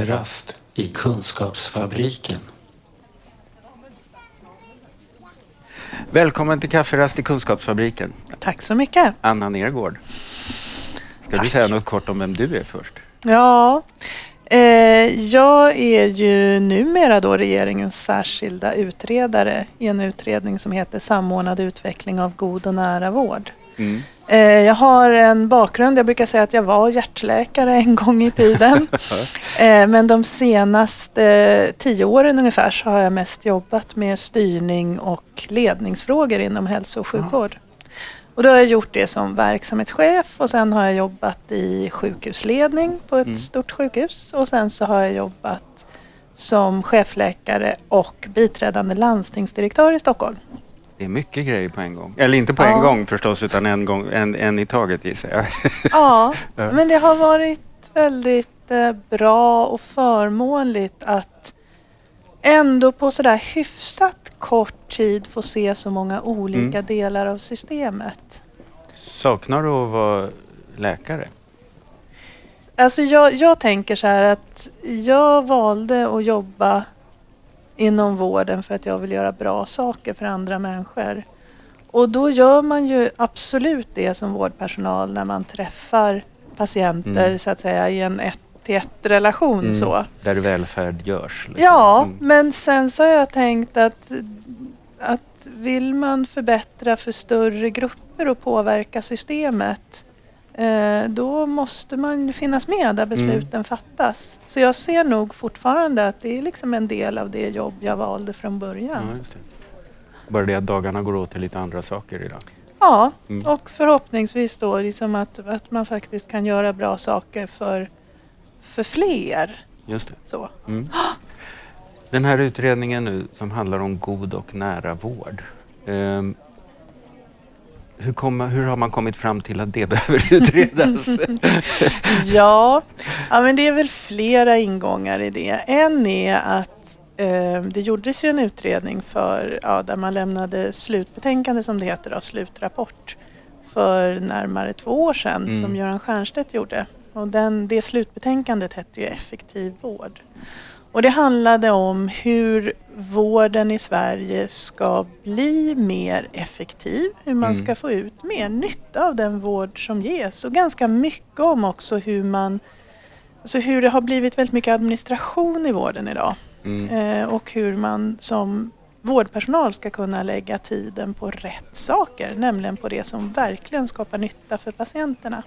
Kafferast i Kunskapsfabriken. Välkommen till Kafferast i Kunskapsfabriken. Tack så mycket. Anna Nergård. Ska Tack. du säga något kort om vem du är först? Ja, eh, jag är ju numera då regeringens särskilda utredare i en utredning som heter Samordnad utveckling av god och nära vård. Mm. Eh, jag har en bakgrund, jag brukar säga att jag var hjärtläkare en gång i tiden. eh, men de senaste tio åren ungefär så har jag mest jobbat med styrning och ledningsfrågor inom hälso och sjukvård. Och då har jag gjort det som verksamhetschef och sen har jag jobbat i sjukhusledning på ett Mm. stort sjukhus och sen så har jag jobbat som chefläkare och biträdande landstingsdirektör i Stockholm. Det är mycket grejer på en gång. Eller inte på Ja. en gång förstås, utan en, gång, en, en i taget gissar jag. Ja, men det har varit väldigt eh, bra och förmånligt att ändå på sådär hyfsat kort tid få se så många olika Mm. delar av systemet. Saknar du att vara läkare? Alltså jag, jag tänker så här att jag valde att jobba inom vården för att jag vill göra bra saker för andra människor. Och då gör man ju absolut det som vårdpersonal när man träffar patienter Mm. så att säga i en ett till ett relation Mm. så. Där välfärd görs? liksom. Ja, Mm. men sen så har jag tänkt att, att vill man förbättra för större grupper och påverka systemet då måste man finnas med där besluten fattas. Så jag ser nog fortfarande att det är liksom en del av det jobb jag valde från Ja, början. just det. Bara det att dagarna går åt till lite andra saker idag. Ja, Mm. och förhoppningsvis då liksom att, att man faktiskt kan göra bra saker för, för fler. Just det. Så. Mm. Den här utredningen nu som handlar om god och nära vård. ehm, hur, kommer, hur har man kommit fram till att det behöver utredas? Ja, ja, men det är väl flera ingångar i det. En är att eh, det gjordes ju en utredning för, ja, där man lämnade slutbetänkande som det heter, då, slutrapport, för närmare två år sedan Mm. som Göran Stiernstedt gjorde. Och den, det slutbetänkandet hette ju Effektiv vård. Och det handlade om hur vården i Sverige ska bli mer effektiv, hur man Mm. ska få ut mer nytta av den vård som ges och ganska mycket om också hur man Alltså hur det har blivit väldigt mycket administration i vården idag Mm. eh, och hur man som vårdpersonal ska kunna lägga tiden på rätt saker, nämligen på det som verkligen skapar nytta för patienterna.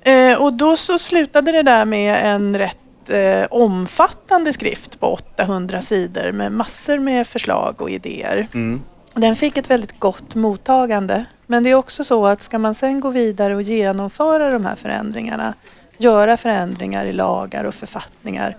Eh, och då så slutade det där med en rätt eh, omfattande skrift på 800 sidor med massor med förslag och idéer. Mm. Den fick ett väldigt gott mottagande. Men det är också så att ska man sen gå vidare och genomföra de här förändringarna, göra förändringar i lagar och författningar,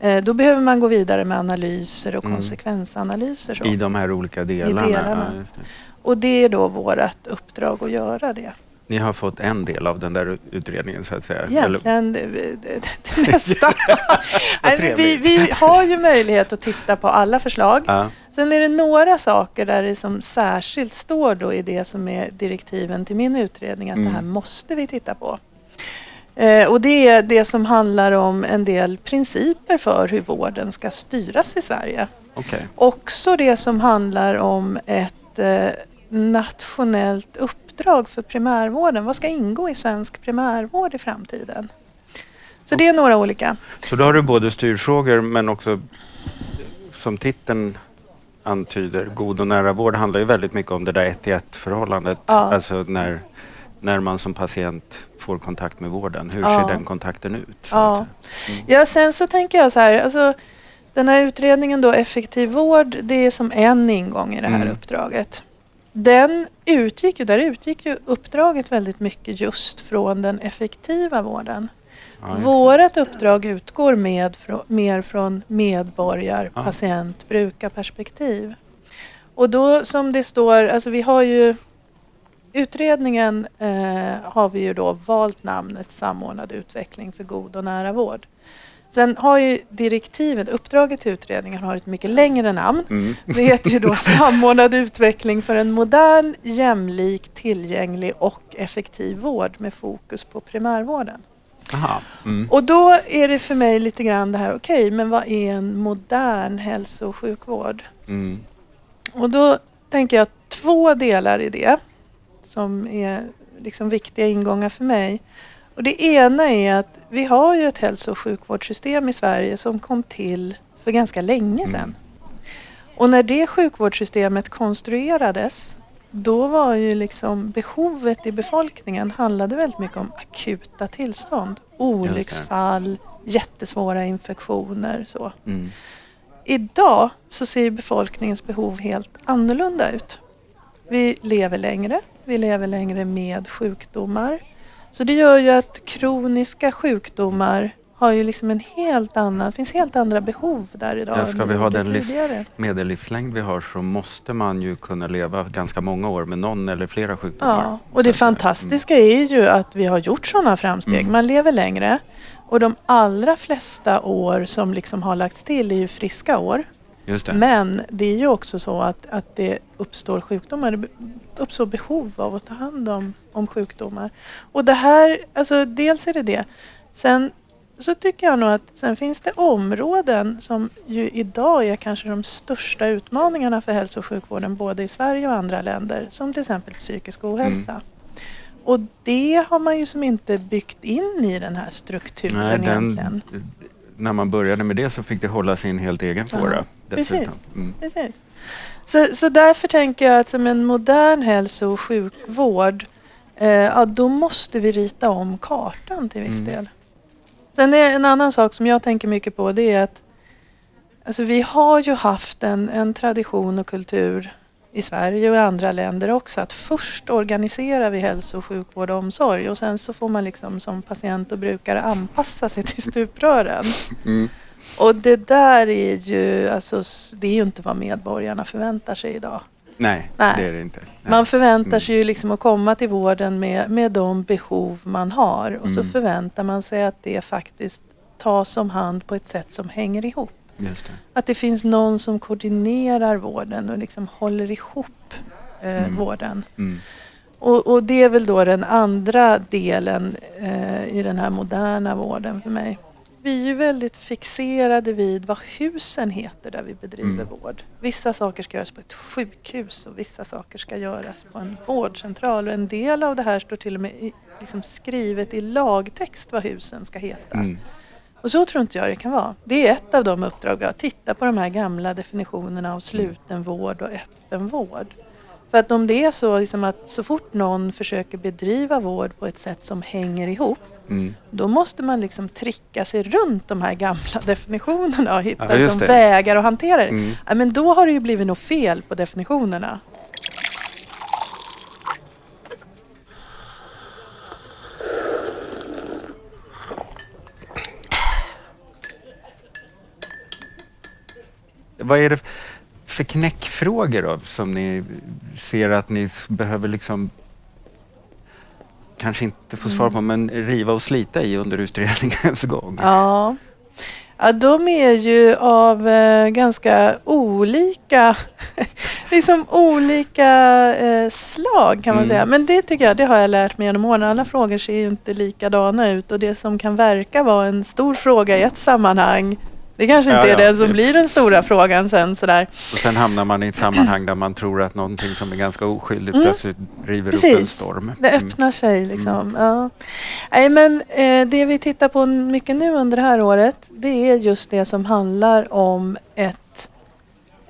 eh, då behöver man gå vidare med analyser och Mm. konsekvensanalyser. Så. I de här olika delarna. delarna. Ja, det. Och det är då vårt uppdrag att göra det. Ni har fått en del av den där utredningen så att säga. Egentligen det, det, det mesta. Nej, vi, vi har ju möjlighet att titta på alla förslag. Ja. Sen är det några saker där det som särskilt står då i det som är direktiven till min utredning att Mm. det här måste vi titta på. Eh, och det är det som handlar om en del principer för hur vården ska styras i Sverige. Okej. Också det som handlar om ett eh, nationellt uppdrag för primärvården. Vad ska ingå i svensk primärvård i framtiden? Så det är några olika. Så då har du både styrfrågor men också som titeln antyder, god och nära vård handlar ju väldigt mycket om det där ett till ett förhållandet. Ja. Alltså när, när man som patient får kontakt med vården. Hur Ja. ser den kontakten ut? Ja. säga? Mm. Ja, sen så tänker jag så här. Alltså, den här utredningen då, Effektiv vård, det är som en ingång i det här Mm. uppdraget. Den utgick ju, där utgick ju uppdraget väldigt mycket just från den effektiva vården. Ja. Vårat uppdrag utgår med, frå, mer från medborgar, Ja. patient, brukarperspektiv. Och då som det står, alltså vi har ju Utredningen eh, har vi ju då valt namnet Samordnad utveckling för god och nära vård. Sen har ju direktivet, uppdraget till utredningen har ett mycket längre namn. Mm. Det heter ju då Samordnad utveckling för en modern, jämlik, tillgänglig och effektiv vård med fokus på primärvården. Mm. Och då är det för mig lite grann det här, okej, men vad är en modern hälso och sjukvård? Mm. Och då tänker jag två delar i det som är liksom viktiga ingångar för mig. Och det ena är att vi har ju ett hälso och sjukvårdssystem i Sverige som kom till för ganska länge Mm. sedan. Och när det sjukvårdssystemet konstruerades då var ju liksom behovet i befolkningen handlade väldigt mycket om akuta tillstånd. Olycksfall, jättesvåra infektioner så. Mm. Idag så ser befolkningens behov helt annorlunda ut. Vi lever längre, vi lever längre med sjukdomar. Så det gör ju att kroniska sjukdomar har ju liksom en helt annan, finns helt andra behov där idag. Ja, ska vi ha den medellivslängd vi har så måste man ju kunna leva ganska många år med någon eller flera sjukdomar. Ja, och det fantastiska är ju att vi har gjort sådana framsteg. Mm. Man lever längre och de allra flesta år som liksom har lagts till är ju friska år. Det. Men det är ju också så att, att det uppstår sjukdomar. Det uppstår behov av att ta hand om, om sjukdomar. Och det här, alltså dels är det det. Sen så tycker jag nog att sen finns det områden som ju idag är kanske de största utmaningarna för hälso och sjukvården både i Sverige och andra länder. Som till exempel psykisk ohälsa. Mm. Och det har man ju som inte byggt in i den här strukturen Nej, egentligen. När man började med det så fick det hålla sin helt egen fåra. precis. Mm. Precis. Så, så därför tänker jag att som en modern hälso och sjukvård, eh, ja, då måste vi rita om kartan till viss Mm. del. Sen är en annan sak som jag tänker mycket på det är att alltså, vi har ju haft en, en tradition och kultur i Sverige och i andra länder också att först organiserar vi hälso och sjukvård och omsorg och sen så får man liksom som patient och brukare anpassa sig till stuprören. Mm. Och det där är ju, alltså, det är ju inte vad medborgarna förväntar sig idag. Nej, Nej. det är det inte. Nej. Man förväntar Mm. sig ju liksom att komma till vården med, med de behov man har och så Mm. förväntar man sig att det faktiskt tas om hand på ett sätt som hänger ihop. Det. Att det finns någon som koordinerar vården och liksom håller ihop eh, Mm. vården. Mm. Och, och det är väl då den andra delen eh, i den här moderna vården för mig. Vi är ju väldigt fixerade vid vad husen heter där vi bedriver Mm. vård. Vissa saker ska göras på ett sjukhus och vissa saker ska göras på en vårdcentral. Och en del av det här står till och med i, liksom skrivet i lagtext vad husen ska heta. Och så tror inte jag det kan vara. Det är ett av de uppdrag vi har. Titta på de här gamla definitionerna av slutenvård och öppenvård. För att om det är så liksom att så fort någon försöker bedriva vård på ett sätt som hänger ihop Mm. då måste man liksom tricka sig runt de här gamla definitionerna och hitta Ja, liksom vägar att hantera det. Mm. Ja, men då har det ju blivit något fel på definitionerna. Vad är det för knäckfrågor då som ni ser att ni behöver liksom kanske inte få svar på men riva och slita i under utredningens gång? Ja. Ja, de är ju av eh, ganska olika, liksom olika eh, slag kan man Mm. säga. Men det tycker jag, det har jag lärt mig genom åren. Alla frågor ser ju inte likadana ut och det som kan verka vara en stor fråga i ett sammanhang det kanske inte Ja, är ja. det som blir den stora frågan sen sådär. Och sen hamnar man i ett sammanhang där man tror att någonting som är ganska oskyldigt Mm. plötsligt river upp en Precis. storm. Det Mm. öppnar sig liksom. Ja. Nej, men eh, det vi tittar på mycket nu under det här året det är just det som handlar om ett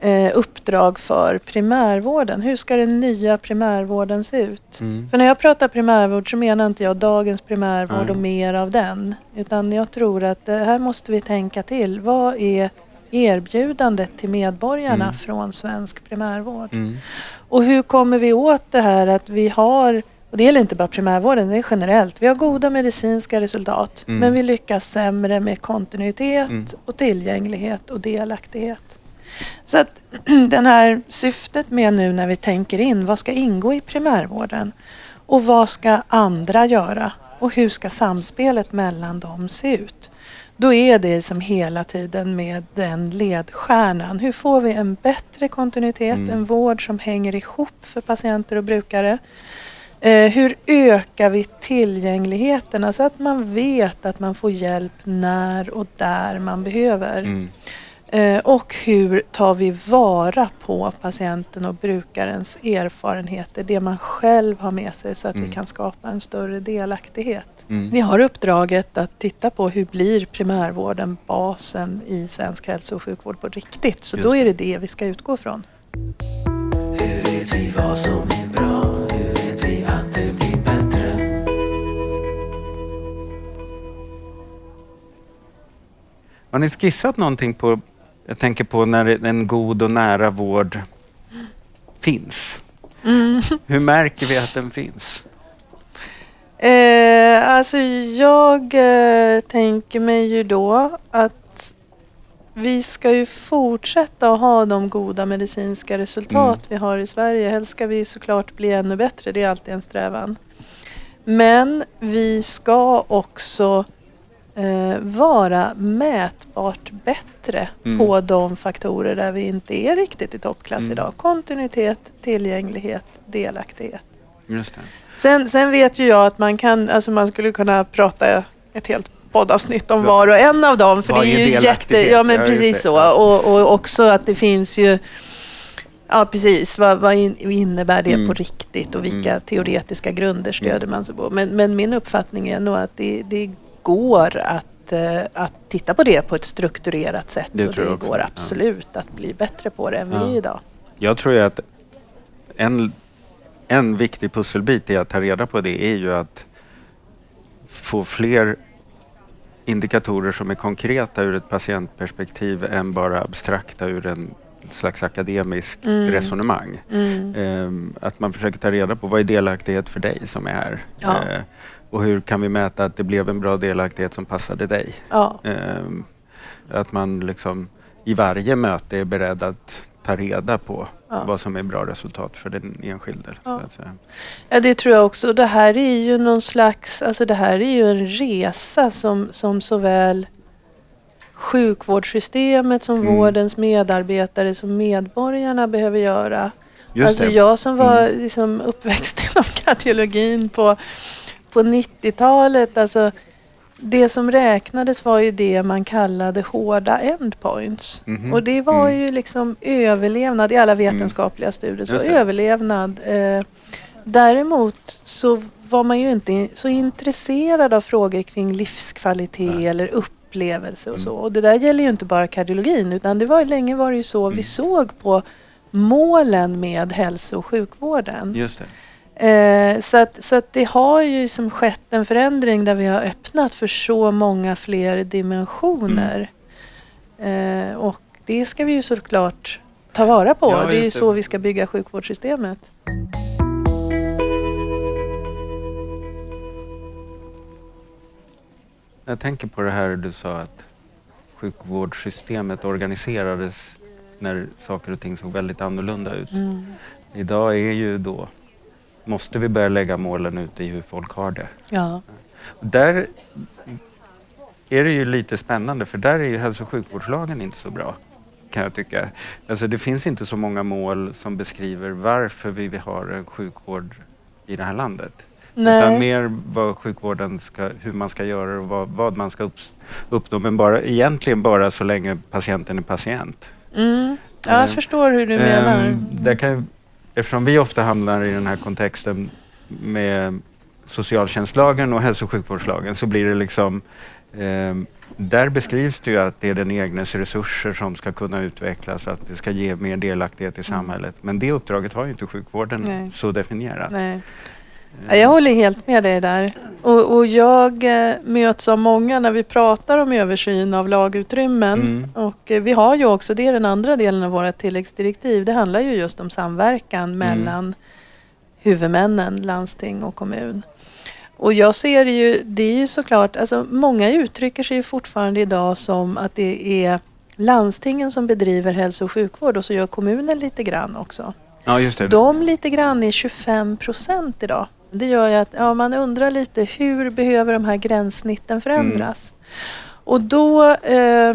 eh, uppdrag för primärvården. Hur ska den nya primärvården se ut? Mm. För när jag pratar primärvård så menar inte jag dagens primärvård Nej. och mer av den. Utan jag tror att det här måste vi tänka till. Vad är erbjudandet till medborgarna Mm. från svensk primärvård? Mm. Och hur kommer vi åt det här att vi har, och det gäller inte bara primärvården, det är generellt, vi har goda medicinska resultat Mm. men vi lyckas sämre med kontinuitet Mm. och tillgänglighet och delaktighet. Så att den här syftet med nu när vi tänker in vad ska ingå i primärvården och vad ska andra göra och hur ska samspelet mellan dem se ut? Då är det som hela tiden med den ledstjärnan. Hur får vi en bättre kontinuitet, Mm. en vård som hänger ihop för patienter och brukare? Eh, hur ökar vi tillgängligheten? Alltså att man vet att man får hjälp när och där man behöver. Mm. Eh, och hur tar vi vara på patienten och brukarens erfarenheter, det man själv har med sig så att Mm. vi kan skapa en större delaktighet. Mm. Vi har uppdraget att titta på hur blir primärvården basen i svensk hälso och sjukvård på riktigt. Så Just då är det det vi ska utgå från. Hur vet vi vad som är bra? Hur vet vi att det blir bättre? Har ni skissat någonting på, jag tänker på när en god och nära vård finns? Hur märker vi att den finns? Eh, alltså jag eh, tänker mig ju då att vi ska ju fortsätta att ha de goda medicinska resultat Mm. vi har i Sverige. Helst ska vi såklart bli ännu bättre, det är alltid en strävan. Men vi ska också eh, vara mätbart bättre Mm. på de faktorer där vi inte är riktigt i toppklass Mm. idag. Kontinuitet, tillgänglighet, delaktighet. Det. Sen, sen vet ju jag att man kan, alltså man skulle kunna prata ett helt poddavsnitt om var och en av dem. För det Varje är ju jätte, ja men precis det. så. Och, och också att det finns ju, ja precis, vad, vad in, innebär det Mm. på riktigt och vilka Mm. teoretiska grunder stöder man sig på. Men, men min uppfattning är nog att det, det går att, eh, att titta på det på ett strukturerat sätt. Det och tror det jag också, går ja. absolut att bli bättre på det än vi Ja. är idag. Jag tror att en, en viktig pusselbit i att ta reda på det är ju att få fler indikatorer som är konkreta ur ett patientperspektiv än bara abstrakta ur en slags akademisk Mm. resonemang. Mm. Ehm, att man försöker ta reda på vad är delaktighet för dig som är här? Ja. Eh, och hur kan vi mäta att det blev en bra delaktighet som passade dig? Ja. Ehm, att man liksom i varje möte är beredd att ta reda på Ja. vad som är bra resultat för den enskilde. Ja. Ja, det tror jag också. Det här är ju någon slags, alltså det här är ju en resa som, som såväl sjukvårdssystemet som Mm. vårdens medarbetare som medborgarna behöver göra. Just alltså det. jag som var Mm. liksom uppväxt inom kardiologin på, på 90-talet, alltså det som räknades var ju det man kallade hårda endpoints. Mhm. Och det var Mm. ju liksom överlevnad i alla vetenskapliga studier. Så överlevnad. Eh, däremot så var man ju inte så intresserad av frågor kring livskvalitet Nej. eller upplevelse och Mm. så. Och det där gäller ju inte bara kardiologin utan det var länge var det ju så vi Mm. såg på målen med hälso och sjukvården. Just det. Eh, så att, så att det har ju som skett en förändring där vi har öppnat för så många fler dimensioner. Mm. Eh, och det ska vi ju såklart ta vara på. Ja, det är ju så vi ska bygga sjukvårdssystemet. Jag tänker på det här du sa att sjukvårdssystemet organiserades när saker och ting såg väldigt annorlunda ut. Idag är ju då, måste vi börja lägga målen ute i hur folk har det. Ja. Där är det ju lite spännande för där är ju hälso och sjukvårdslagen inte så bra kan jag tycka. Alltså det finns inte så många mål som beskriver varför vi vill ha en sjukvård i det här landet. Utan Nej. mer vad sjukvården ska, hur man ska göra och vad, vad man ska upps- uppnå. Men bara, egentligen bara så länge patienten är patient. Mm. Ja, jag Eh, förstår hur du menar. Ehm, där kan, eftersom vi ofta hamnar i den här kontexten med socialtjänstlagen och hälso och sjukvårdslagen så blir det liksom ehm, där beskrivs det ju att det är den egnes resurser som ska kunna utvecklas att det ska ge mer delaktighet i samhället. Men det uppdraget har ju inte sjukvården Nej. så definierat. Nej. Ja, jag håller helt med dig där. Och, och jag eh, möts av många när vi pratar om översyn av lagutrymmen. Mm. Och eh, vi har ju också, det är den andra delen av våra tilläggsdirektiv. Det handlar ju just om samverkan mellan huvudmännen, landsting och kommun. Och jag ser det ju, det är ju såklart, alltså många uttrycker sig ju fortfarande idag som att det är landstingen som bedriver hälso och sjukvård och så gör kommunen lite grann också. Ja, just det. De lite grann är 25 procent idag. Det gör ju att ja, man undrar lite hur behöver de här gränssnitten förändras? Och då eh,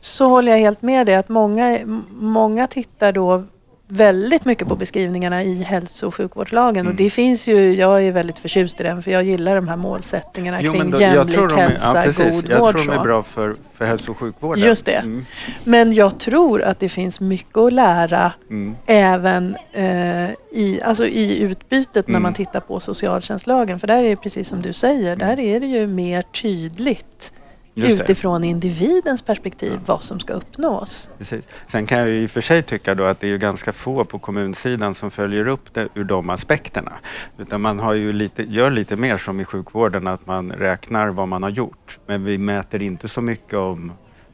så håller jag helt med dig att många, många tittar då väldigt mycket på beskrivningarna i hälso och sjukvårdslagen. Mm. Och det finns ju, jag är väldigt förtjust i den för jag gillar de här målsättningarna Jo, kring då- jämlik är, hälsa, ja, god Jag vård. tror de är bra för, för hälso och sjukvården. Just det. Mm. Men jag tror att det finns mycket att lära Mm. även eh, i, alltså i utbytet när Mm. man tittar på socialtjänstlagen. För där är det precis som du säger, där är det ju mer tydligt Just det. utifrån individens perspektiv vad som ska uppnås. Precis. Sen kan jag ju i och för sig tycka då att det är ganska få på kommunsidan som följer upp det ur de aspekterna. Utan man har ju lite, gör lite mer som i sjukvården, att man räknar vad man har gjort. Men vi mäter inte så mycket om,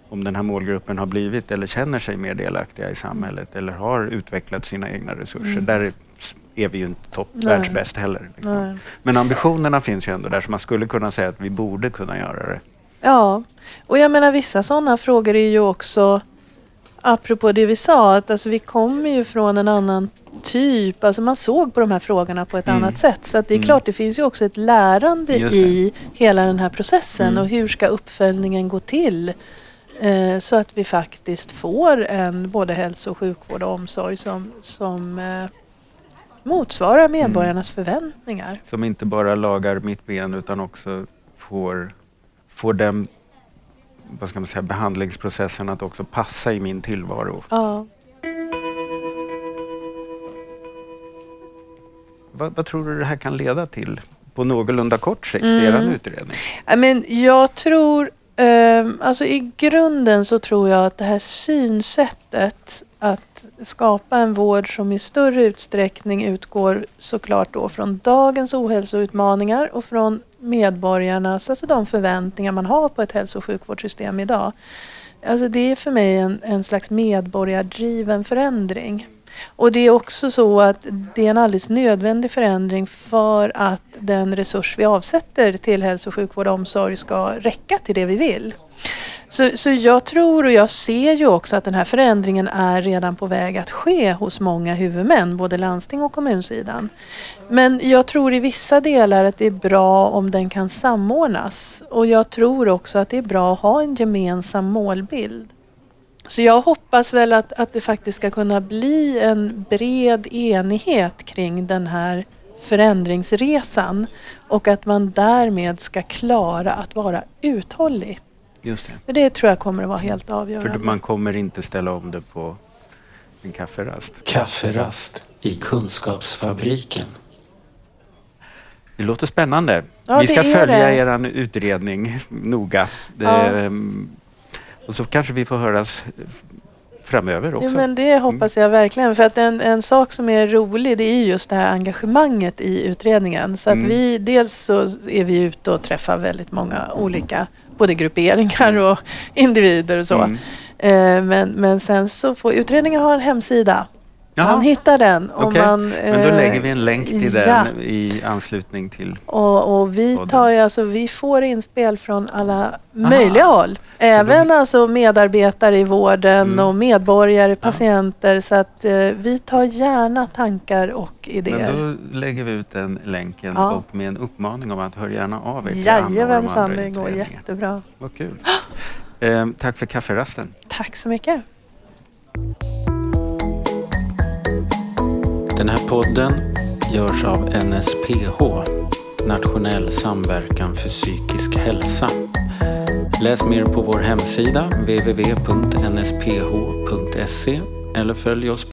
om den här målgruppen har blivit eller känner sig mer delaktiga i samhället eller har utvecklat sina egna resurser. Mm. Där är vi ju inte topp, världsbäst heller. Liksom. Men ambitionerna finns ju ändå där, så man skulle kunna säga att vi borde kunna göra det. Ja, och jag menar vissa sådana frågor är ju också, apropå det vi sa, att alltså vi kommer ju från en annan typ, alltså man såg på de här frågorna på ett Mm. annat sätt. Så att det är Mm. klart, det finns ju också ett lärande i hela den här processen Mm. och hur ska uppföljningen gå till? Eh, så att vi faktiskt får en både hälso och sjukvård och omsorg som, som eh, motsvarar medborgarnas förväntningar. Som inte bara lagar mitt ben utan också får, får den vad ska man säga, behandlingsprocessen att också passa i min tillvaro. Ja. Vad, vad tror du det här kan leda till på någorlunda kort sikt i Mm. er utredning? Ja, Men jag tror, ehm, alltså i grunden så tror jag att det här synsättet att skapa en vård som i större utsträckning utgår såklart då från dagens ohälsoutmaningar och från medborgarnas, alltså de förväntningar man har på ett hälso och sjukvårdssystem idag. Alltså det är för mig en, en slags medborgardriven förändring. Och det är också så att det är en alldeles nödvändig förändring för att den resurs vi avsätter till hälso och sjukvård och omsorg ska räcka till det vi vill. Så, så jag tror och jag ser ju också att den här förändringen är redan på väg att ske hos många huvudmän, både landsting och kommunsidan. Men jag tror i vissa delar att det är bra om den kan samordnas. Och jag tror också att det är bra att ha en gemensam målbild. Så jag hoppas väl att, att det faktiskt ska kunna bli en bred enighet kring den här förändringsresan och att man därmed ska klara att vara uthållig. Just det. Det tror jag kommer att vara helt avgörande. För man kommer inte ställa om det på en kafferast. Kafferast i Kunskapsfabriken. Det låter spännande. Ja, Vi ska följa det. er utredning noga. Ja. ehm, Och så kanske vi får höras framöver också. Jo, men det hoppas jag verkligen. För att en, en sak som är rolig det är ju just det här engagemanget i utredningen. Så att Mm. vi, dels så är vi ute och träffar väldigt många olika både grupperingar och individer och så. Mm. Eh, men, men sen så får utredningen ha en hemsida. Jaha. Man hittar den. Om Okej, man, Men då eh, lägger vi en länk till den ja. i anslutning till... Och, och vi tar ju alltså, vi får inspel från alla möjliga håll. Även blir- alltså medarbetare i vården Mm. och medborgare, patienter. Så att eh, vi tar gärna tankar och idéer. Men då lägger vi ut den länken Ja. och med en uppmaning om att hör gärna av er till de Jajamensan, andra det går jättebra. Vad kul. Ehm, tack för kafferasten. Tack så mycket. Den här podden görs av NSPH, Nationell samverkan för psykisk hälsa. Läs mer på vår hemsida www.nsph.se eller följ oss